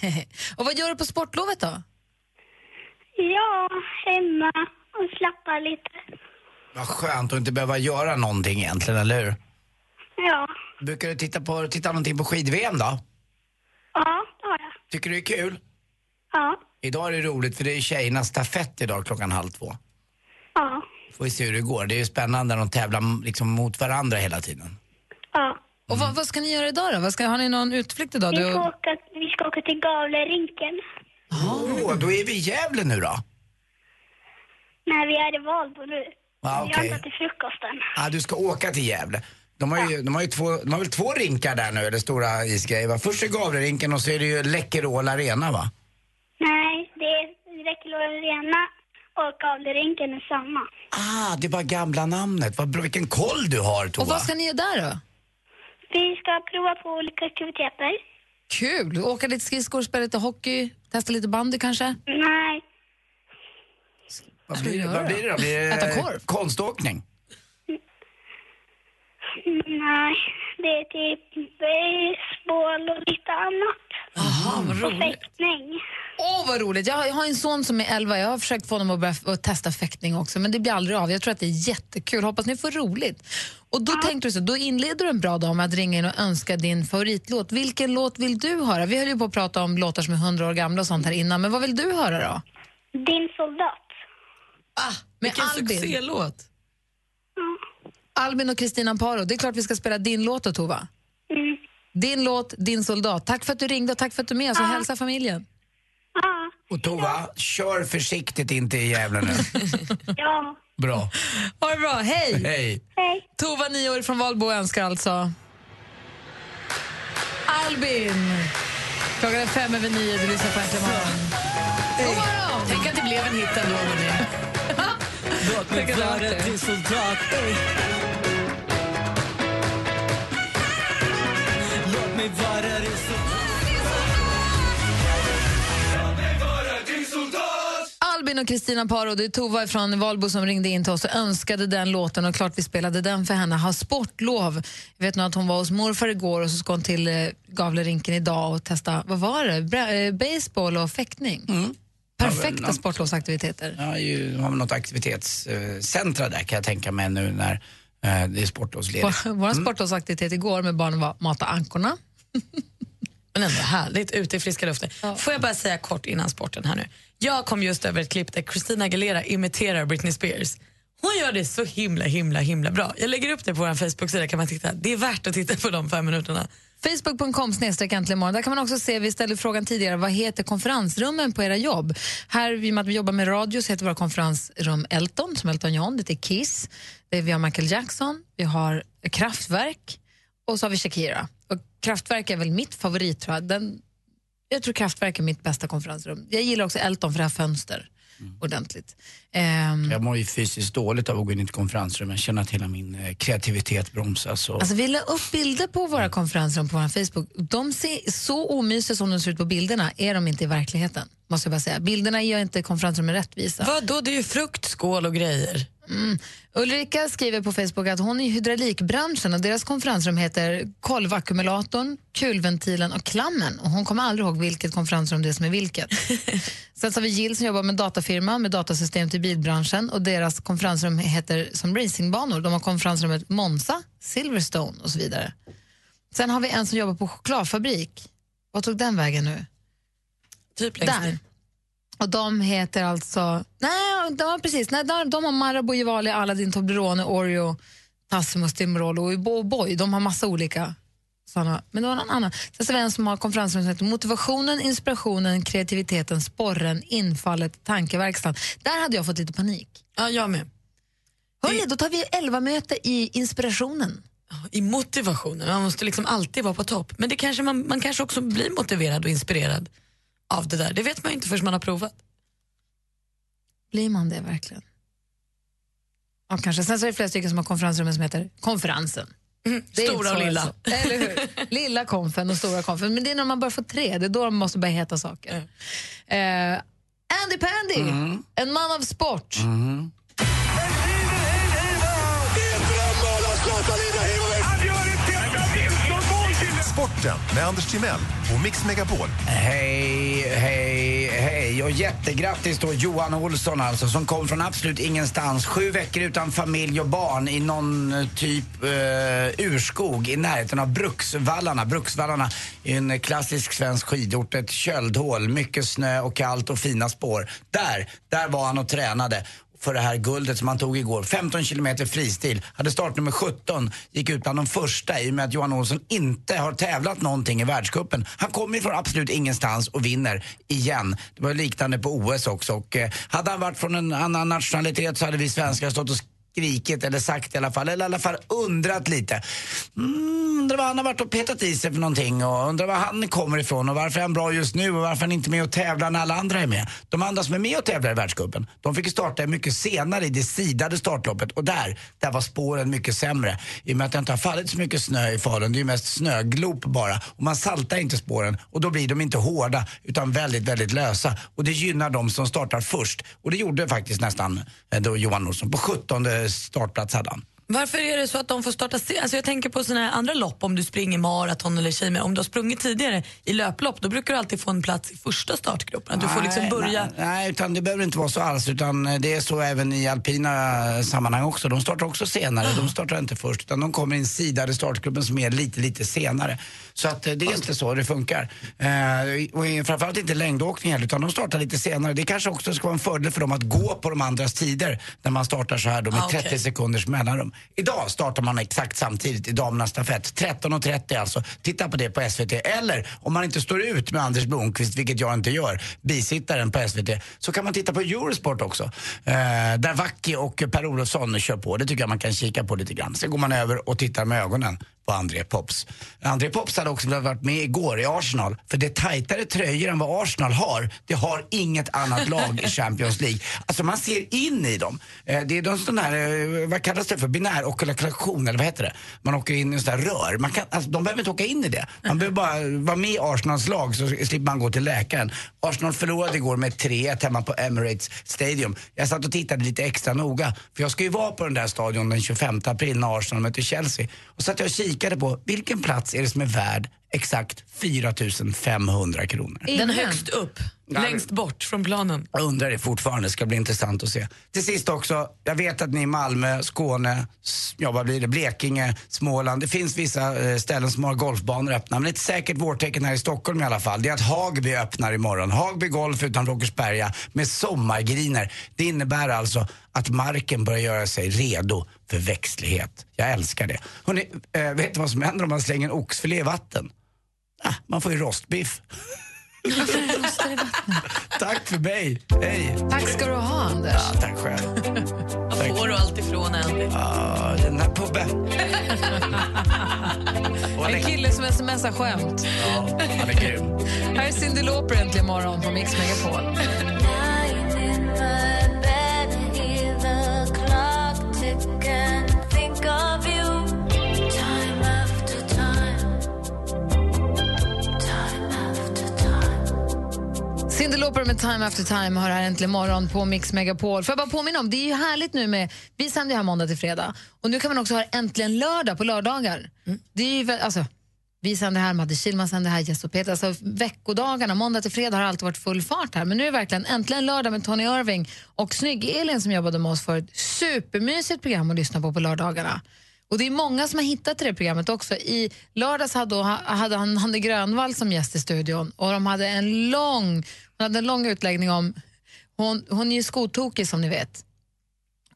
och vad gör du på sportlovet då? Ja, hemma och slappa lite. Vad skönt att inte behöva göra någonting egentligen, eller hur? Ja. Brukar du titta, på, titta någonting på skid-VM då? Ja, det har jag. Tycker du det är kul? Ja. Idag är det roligt för det är tjejernas stafett idag klockan halv två. Ja. Får vi se hur det går. Det är ju spännande när de tävlar liksom mot varandra hela tiden. Ja. Och vad, vad ska ni göra idag då? Vad ska, har ni någon utflykt idag? Vi Du, ska åka, vi ska åka till Gavlerinken. Åh, då är vi i Gävle nu då. Nej, vi är i Valbo nu. Ja, Vi okej. har inte till frukosten. Ah, du ska åka till Gävle. De har, ju, de, har ju två, de har väl två rinkar där nu, eller stora isgrejer va? Först är Gavlerinken och så är det ju Läkerol Arena va? Nej, det är Räckelå Arena och Gavlerinken är samma. Ah, det var gamla namnet. Vad bra, vilken koll du har Tova. och vad ska ni göra där då? Vi ska prova på olika aktiviteter. Kul! Åka lite skridskor, spela lite hockey, testa lite bandy kanske? Nej, vad, blir det, vad blir det då? Blir det Äta korv? konståkning? nej, det är typ baseball och lite annat. Jaha, vad Och roligt. fäktning. Åh, vad roligt. Jag har, jag har en son som är 11. Jag har försökt få honom att börja att testa fäktning också, men det blir aldrig av. Jag tror att det är jättekul. Hoppas ni får roligt. Och då tänkte du så, då inleder du en bra dag med att ringa in och önska din favoritlåt. Vilken låt vill du höra? Vi höll ju på att prata om låtar som är 100 år gamla och sånt här innan, men vad vill du höra då? Din soldat. Ah, med Vilken Albin. succélåt. Albin och Kristina Amparo. Det är klart vi ska spela din låt då, Tova. Din låt, din soldat. Tack för att du ringde och tack för att du är med oss och hälsa familjen. Ja. Och Tova, kör försiktigt in till Gävle nu. Ja. Bra. Ha det bra, hej! Hej. Hej. Tova, nio år från Valbo, önskar alltså Albin. Klockan är fem över nio, du lyssnar på Äntligen morgon. God morgon! Tänk att det blev en hit ändå. hörni. Låt mig vara din soldat. Låt mig vara din Albin och Kristina Paro, det är Tova från Valbo som ringde in till oss och önskade den låten och klart vi spelade den för henne. Har sportlov. Jag vet nog att hon var hos morfar igår och så ska hon till eh, Gavlerinken idag och testa, vad var det, Bra, eh, baseball och fäktning. Perfekta Ja, något- sportlovsaktiviteter. Ja, ju, har något aktivitetscentra där kan jag tänka mig nu när eh, det är sportlovsledigt. Vår, vår sportlovsaktivitet igår med barnen var mata ankorna. Men ändå härligt, ute i friska luften. Får jag bara säga kort innan sporten här nu. Jag kom just över ett klipp där Christina Aguilera imiterar Britney Spears. Hon gör det så himla, himla, himla bra. Jag lägger upp det på vår Facebook-sida kan man titta. Det är värt att titta på de fem minuterna. Facebook.com snedstreck äntligen morgon. Där kan man också se, vi ställde frågan tidigare, vad heter konferensrummen på era jobb? Här, i och med att vi jobbar med radio, så heter våra konferensrum Elton, som Elton John, det är Kiss, det är, vi har Michael Jackson, vi har Kraftwerk och så har vi Shakira. Kraftwerk är väl mitt favorit, tror jag. Den, jag tror Kraftwerk är mitt bästa konferensrum. Jag gillar också Elton för det här fönster. ordentligt. Ehm, Jag mår ju fysiskt dåligt av att gå in i ett konferensrum. Jag känner att hela min eh, kreativitet bromsas. Och... Alltså vi la upp bilder på våra konferensrum på vår Facebook. De ser så omysiga som de ser ut på bilderna är de inte i verkligheten. Måste jag bara säga. Bilderna gör inte konferensrummen rättvisa. Vad då? Det är ju fruktskål och grejer. Mm. Ulrika skriver på Facebook att hon är i hydraulikbranschen och deras konferensrum heter kolvackumulatorn, kulventilen och klammen. Och hon kommer aldrig ihåg vilket konferensrum det är som är vilket. Sen så har vi Jill som jobbar med datafirma med datasystem till bilbranschen och deras konferensrum heter som racingbanor. De har konferensrummet Monza, Silverstone och så vidare. Sen har vi en som jobbar på chokladfabrik. Vad tog den vägen nu? Typ längst Där. Och de heter alltså... Nej, de, precis, nej, de, de har Marabou, Givali, Aladdin, Toblerone, Oreo, Tassimo, Stimrolo och Bo- Boy. De har massa olika såna. Men det var någon annan. Sen så har vi en som har konferensrum som heter Motivationen, inspirationen, kreativiteten, sporren, infallet, tankeverkstan. Där hade jag fått lite panik. Ja, jag med. Hörrni, då tar vi elva möte i inspirationen. I motivationen. Man måste liksom alltid vara på topp. Men det kanske man, man kanske också blir motiverad och inspirerad av det där. Det vet man ju inte förrän man har provat. Blir man det verkligen? Ja, kanske. Sen så är det flera stycken som har konferensrummen som heter Konferensen. Det är Mm, stora och lilla. alltså. Eller hur? Lilla konfen och stora konfen. Men det är när man bara får tre, det är då de måste börja heta saker. Eh, Andy Pandy, en man av sport. Sporten med Anders Timell och Mix Megapol. Hej, hej, hej och jättegrattis då Johan Olsson alltså som kom från absolut ingenstans. Sju veckor utan familj och barn i någon eh, typ eh, urskog i närheten av Bruksvallarna. Bruksvallarna är en klassisk svensk skidort, ett köldhål, mycket snö och kallt och fina spår. Där, där var han och tränade för det här guldet som han tog igår. 15 kilometer fristil. Hade startnummer 17. Gick ut bland de första i och med att Johan Olsson inte har tävlat någonting i världscupen. Han kommer från absolut ingenstans och vinner igen. Det var liknande på OS också. Och, eh, hade han varit från en annan nationalitet så hade vi svenskar stått och skrikit eller sagt i alla fall, eller i alla fall undrat lite. Mm, undrar vad han har varit och petat i sig för någonting och undrar var han kommer ifrån och varför är han bra just nu och varför är han inte med och tävlar när alla andra är med. De andra som är med och tävlar i världscupen, de fick ju starta mycket senare i det sidade startloppet och där, där var spåren mycket sämre. I och med att det inte har fallit så mycket snö i Falun, det är ju mest snöglop bara och man saltar inte spåren och då blir de inte hårda utan väldigt, väldigt lösa och det gynnar de som startar först och det gjorde faktiskt nästan eh, då Johan Olsson. På 17 startplats hade han. Varför är det så att de får starta se- alltså Jag tänker på såna andra lopp, om du springer maraton eller tjejmer. Om du har sprungit tidigare i löplopp, då brukar du alltid få en plats i första startgruppen. Att du får liksom Nej, börja... Nej, nej, utan det behöver inte vara så alls. Utan det är så även i alpina sammanhang också. De startar också senare. De startar inte först. Utan de kommer i en sidade startgruppen som är lite, lite senare. Så att eh, det är inte så det funkar. Eh, och i- framförallt inte längdåkning heller. Utan de startar lite senare. Det kanske också ska vara en fördel för dem att gå på de andras tider. När man startar så här då med Ah, okej. 30 sekunders mellanrum. Idag startar man exakt samtidigt i damernas stafett. 13.30 alltså. Titta på det på SVT. Eller om man inte står ut med Anders Blomqvist, vilket jag inte gör, bisittaren på SVT, så kan man titta på Eurosport också. Eh, där Vacki och Per Olofsson kör på. Det tycker jag man kan kika på lite grann. Sen går man över och tittar med ögonen på André Pops. André Pops hade också varit med igår i Arsenal. För det tajtare tröjor än vad Arsenal har. Det har inget annat lag i Champions League. Alltså man ser in i dem. Eh, det är de sån här, eh, vad kallas det för, binär okulation eller vad heter det? Man åker in i en sån där rör. Man kan, alltså, de behöver inte åka in i det. Man behöver bara vara med i Arsenals lag så slipper man gå till läkaren. Arsenal förlorade igår med 3-1 hemma på Emirates Stadium. Jag satt och tittade lite extra noga. För jag ska ju vara på den där stadion den 25 april när Arsenal möter Chelsea. Och så att jag och kikade på vilken plats är det som är värd exakt 4 500 kronor. Den högst upp, längst bort från planen. Jag undrar det fortfarande, det ska bli intressant att se. Till sist också, jag vet att ni i Malmö, Skåne, ja vad blir det, Blekinge, Småland, det finns vissa eh, ställen som har golfbanor öppna. Men ett säkert vårtecken här i Stockholm i alla fall, det är att Hagby öppnar imorgon. Hagby Golf utanför Åkersberga med sommargriner. Det innebär alltså att marken börjar göra sig redo för växtlighet. Jag älskar det. Hörrni, eh, vet du vad som händer om man slänger en oxfilé i vatten? Ah, man får ju rostbiff. Tack för mig. Hej. Tack ska du ha, Anders. Ja, tack själv. Var får du allt ifrån, Andy? Ja, den här Pubbe. En kille som smsar skämt. Ja, han är grym. Här är Cyndi Lauper äntligen morgon på Mix Megapol. Cyndi Lauper med Time After Time har här äntligen morgon på Mix Megapol. Får jag bara påminna om, det är ju härligt nu med, vi sänder ju här måndag till fredag och nu kan man också ha äntligen lördag på lördagar. Det är ju, alltså, vi sänder här, Madde Kihlman sänder här, Jess och Peter. Alltså, veckodagarna, måndag till fredag har alltid varit full fart här. Men nu är det verkligen äntligen lördag med Tony Irving och Snygg-Elin som jobbade med oss för ett supermysigt program att lyssna på på lördagarna. Och det är många som har hittat till det programmet också. I lördags hade, hade han Hanne Grönvall som gäst i studion och de hade en lång, hon hade en lång utläggning om, hon, hon är ju skotokig som ni vet.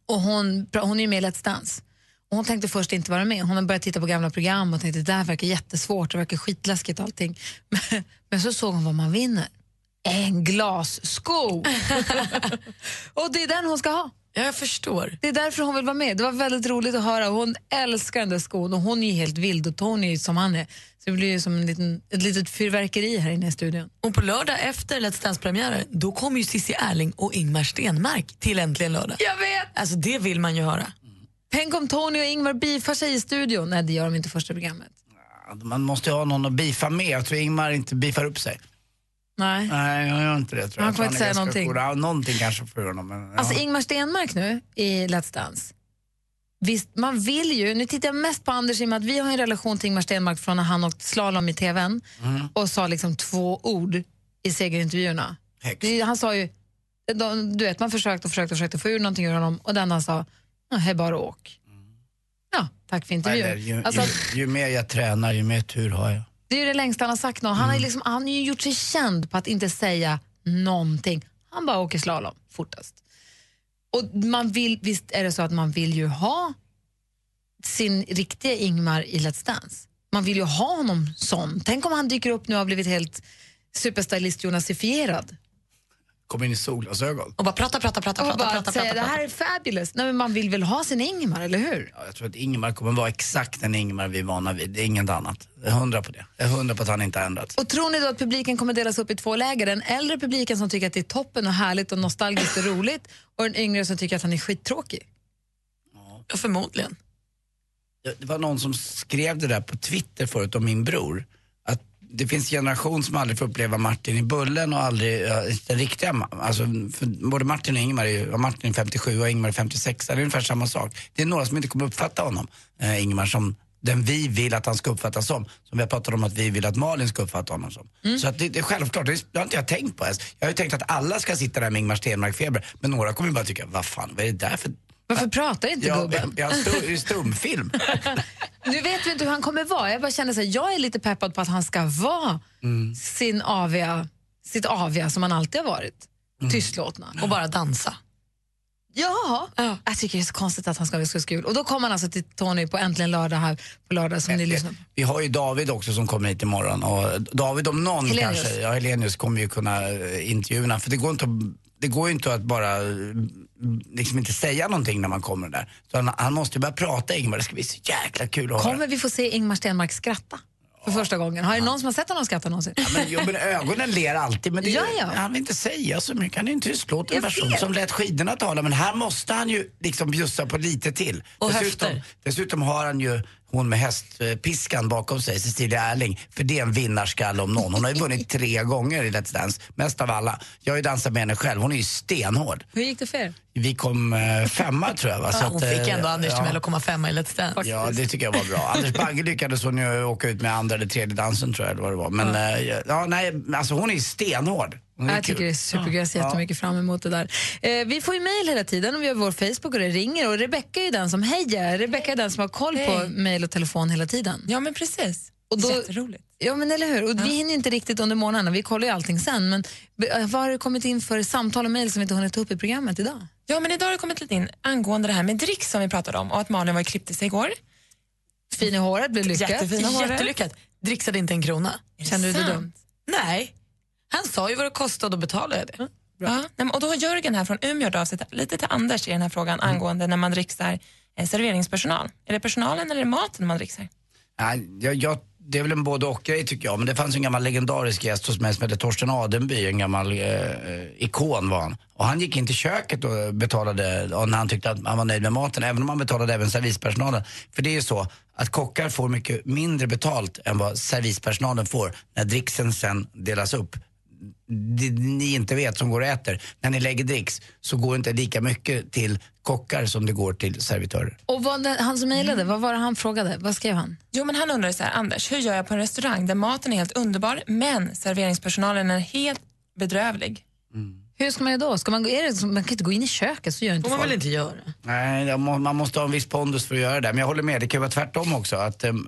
Och hon, hon är ju med i Let's Dance. Och hon tänkte först inte vara med. Hon har börjat titta på gamla program och tänkte det där verkar jättesvårt, det verkar skitläskigt och allting. Men, men så såg hon vad man vinner. En glassko! och det är den hon ska ha. Jag förstår. Det är därför hon vill vara med. Det var väldigt roligt att höra. Hon älskar den där skon och hon är helt vild och Tony är ju som han är. Så det blir ju som en liten, ett litet fyrverkeri här inne i studion. Och på lördag efter Let's Dance-premiären, då kommer ju Cissi Erling och Ingmar Stenmark till Äntligen lördag. Jag vet! Alltså det vill man ju höra. Tänk om Tony och Ingmar bifar sig i studion. Nej, det gör de inte i första programmet. Man måste ju ha någon att bifa med. Jag tror Ingmar inte bifar upp sig. Nej. Nej, jag gör inte det tror jag. Tror kommer inte säga någonting. cool. Någonting kanske för honom. Men, ja. Alltså Ingmar Stenmark nu i Let's Dance. Visst, man vill ju, nu tittar jag mest på Anders i och med att vi har en relation till Ingmar Stenmark från när han åkte slalom i tvn Mm. och sa liksom två ord i segerintervjuerna. Det, han sa ju, de, du vet man försökte och försökte och försökte få ur någonting ur honom och den han sa, "Nej, bara åk. Ja, tack för intervjun. Eller, ju, Alltså, ju, ju mer jag tränar, ju mer tur har jag. Det är ju det längsta han har sagt något. Han, Mm. har ju liksom, han har ju gjort sig känd på att inte säga någonting. Han bara åker slalom fortast. Och man vill, visst är det så att man vill ju ha sin riktiga Ingmar i Let's Dance. Man vill ju ha honom sån. Tänk om han dyker upp nu och har blivit helt superstylist Kommer in i solglasögon. Och bara prata, prata, prata, Och prata, bara prata, säga prata, det här är fabulous. Nej, men man vill väl ha sin Ingmar, eller hur? Ja, jag tror att Ingmar kommer vara exakt den Ingmar vi är vana vid. Det är inget annat. Jag är hundra på det. Jag är hundra på att han inte har ändrats. Och tror ni då att publiken kommer delas upp i två läger? Den äldre publiken som tycker att det är toppen och härligt och nostalgiskt och roligt och den yngre som tycker att han är skittråkig? Ja, förmodligen. Det det var någon som skrev det där på Twitter förut om min bror. Det finns generation som aldrig får uppleva Martin i Bullen och aldrig ja, den riktiga, alltså både Martin och Ingmar är ju, Martin är 57 och Ingmar är 56, det är ungefär samma sak. Det är några som inte kommer uppfatta honom, eh, Ingmar, som den vi vill att han ska uppfattas som. Som vi har pratat om att vi vill att Malin ska uppfatta honom som. Så att det, det är självklart, det har inte jag tänkt på ens. Jag har ju tänkt att alla ska sitta där med Ingmar Stenmark-feber, men några kommer ju bara tycka, vad fan, vad är det där för... Varför pratar inte Ja, gubben? jag, jag stum, stumfilm. Nu vet vi inte hur han kommer vara. Jag bara känner så här, jag är lite peppad på att han ska vara sin aviga, sitt aviga som han alltid har varit. Tystlåtna. Och bara dansa. Ja, jag tycker det är så konstigt att han ska vara så kul. Och då kommer han alltså till Tony på Äntligen lördag här på lördag som ni lyssnar på. Vi har ju David också som kommer hit imorgon och David om någon Helenius. kanske, ja Helenius kommer ju kunna eh, intervjua för det går inte att, det går ju inte att bara eh, liksom inte säga någonting när man kommer där. Så han, han måste ju börja prata Ingmar, det ska bli så jäkla kul att höra. Kommer vi få se Ingmar Stenmark skratta för första gången? Har det någon som har sett honom skratta någonsin? Ja, men, jo, men ögonen ler alltid men det, Ja, ja. han vill inte säga så mycket. Han är en tystlåten person vet. som lät skidorna tala men här måste han ju liksom bjussa på lite till. Och dessutom, höfter. dessutom har han ju hon med hästpiskan bakom sig, Cecilia Erling. För det är en vinnarskalle om någon. Hon har ju vunnit tre gånger i Let's Dance, mest av alla. Jag har ju dansat med henne själv, hon är ju stenhård. Hur gick det för er? Vi kom eh, femma tror jag va. Så Ja, hon att, fick eh, ändå Anders ja. Att komma femma i Let's Dance. Ja, det tycker jag var bra. Anders Bagge lyckades hon ju åka ut med andra eller tredje dansen tror jag eller vad det var. Men ja, ja nej, alltså hon är ju stenhård. Är Jag tycker det är superkul, jag ser Ja. jättemycket fram emot det där. Eh, vi får ju mejl hela tiden och vi har vår Facebook och det ringer och Rebecka är ju den som hejar. Rebecka är den som har koll på Hej. mejl och telefon hela tiden. Ja, men precis. Och då, Jätteroligt. Ja, men eller hur? Och Vi hinner inte riktigt under morgnarna, vi kollar ju allting sen. Men eh, vad har det kommit in för samtal och mejl som vi inte hunnit ta upp i programmet idag? Ja, men idag har det kommit lite in angående det här med dricks som vi pratade om och att Malin var och klippte sig igår. Fin i håret, blev lyckat. Jättefina håret. Jättelyckat. Dricksade inte en krona. Kände du dig dum? Nej. Han sa ju vad det kostade och betalade det. Ja, nej, men- och då har Jörgen här från Umeå hört av sig lite till Anders i den här frågan angående när man dricksar eh, serveringspersonal. Är det personalen eller maten man dricksar? Nej, jag, det är väl en både och grej tycker jag. Men det fanns en gammal legendarisk gäst hos mig som hette Torsten Adenby, en gammal eh, ikon var han. Och han gick in till köket och betalade och när han tyckte att han var nöjd med maten, även om han betalade även servispersonalen. För det är ju så att kockar får mycket mindre betalt än vad servispersonalen får när dricksen sen delas upp. Det ni inte vet som går och äter, när ni lägger dricks så går inte lika mycket till kockar som det går till servitörer. Och vad, han som mejlade, vad var det han frågade? Vad skrev han? Jo, men han undrar så här, Anders, hur gör jag på en restaurang där maten är helt underbar men serveringspersonalen är helt bedrövlig? Hur ska man göra då? Ska man, är det, man kan inte gå in i köket, så gör inte får man folk. väl inte göra? Nej, man måste ha en viss pondus för att göra det. Men jag håller med, det kan ju vara tvärtom också. Att äm,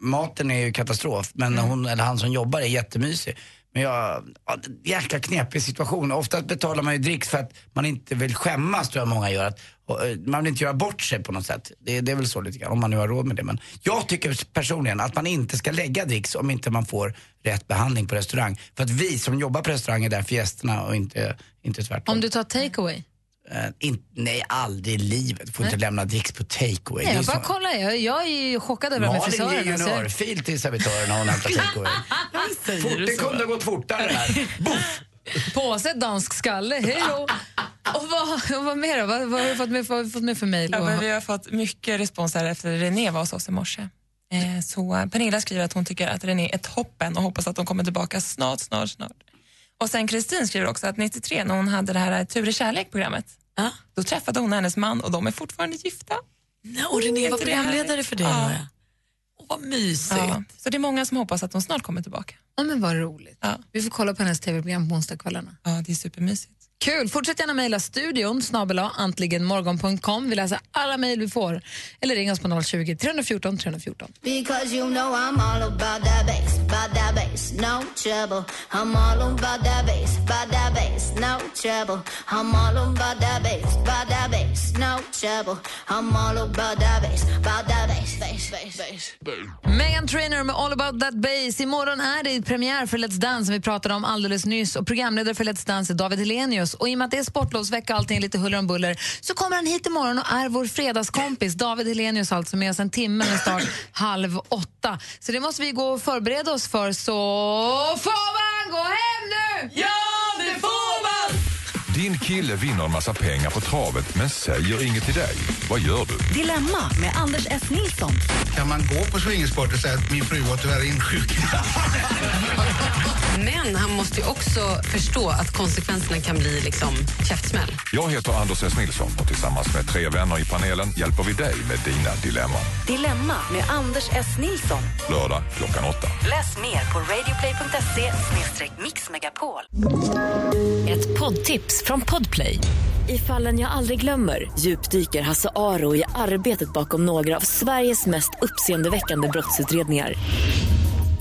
maten är ju katastrof, men hon, eller han som jobbar är jättemysig. Men jag, ja, jäkla knepig situation. Ofta betalar man ju dricks för att man inte vill skämmas, tror jag många gör. Att, och, eh, man vill inte göra bort sig på något sätt. Det, det är väl så lite grann, om man nu har råd med det. Men jag tycker personligen att man inte ska lägga dricks om inte man får rätt behandling på restaurang. För att vi som jobbar på restaurang är där för gästerna och inte, inte tvärtom. Om du tar takeaway? Eh, in, nej, aldrig i livet. Du får inte lämna dricks på takeaway. Nej, jag bara som- kollar, jag, jag är ju chockad över de här Malin ger ju en örfil till servitören när hon hämtar takeaway. Fort, det kunde ha gått fortare här. Påse dansk skalle, hej då! Och vad, och vad mer då? Vad, vad har du fått med, vad fått med för mejl? Ja, vi har fått mycket respons här efter René var hos oss i morse. Eh, så Pernilla skriver att hon tycker att René är toppen och hoppas att de kommer tillbaka snart, snart, snart. Och sen Kristin skriver också att 93 när hon hade det här Tur i kärlek-programmet, då träffade hon hennes man och de är fortfarande gifta. No, och René var Är inte det programledare för det. Ja. Ja. Åh, vad mysigt. Ja. Så det är många som hoppas att de snart kommer tillbaka. Ja, men vad roligt. Vi får kolla på hennes tv-program på onsdagskvällarna. Ja, det är supermysigt. Kul! Fortsätt gärna mejla studion snabel antligenmorgon.com. Vi läser alla mejl vi får. Eller ring oss på 020 314 314. Because you know I'm all about that bass, about that bass, no trouble. I'm all about that bass, trouble. I'm all about that bass, about that bass, no trouble. I'm all about that bass, about that bass, bass, bass, bass. Megan Trainor med All about that bass. Imorgon är det premiär för Let's Dance som vi pratade om alldeles nyss. Och Programledare för Let's Dance är David Helenius. Och I och med att det är sportlovsvecka och allting är lite huller om buller så kommer han hit imorgon och är vår fredagskompis. David Helenius alltså med oss en timme med start halv åtta. Så det måste vi gå och förbereda oss för. Så får man gå hem nu? Ja! Din kille vinner en massa pengar på travet men säger inget till dig. Vad gör du? Dilemma med Anders S. Nilsson. Kan man gå på swingersport och säga att min fru var tyvärr insjuknad? Men han måste ju också förstå att konsekvenserna kan bli liksom käftsmäll. Jag heter Anders S. Nilsson och tillsammans med tre vänner i panelen hjälper vi dig med dina dilemman. Dilemma med Anders S. Nilsson. Lördag klockan åtta. Läs mer på radioplay.se mixmegapol. Ett poddtips från Podplay. I fallen jag aldrig glömmer djupdyker Hasse Aro i arbetet bakom några av Sveriges mest uppseendeväckande brottsutredningar.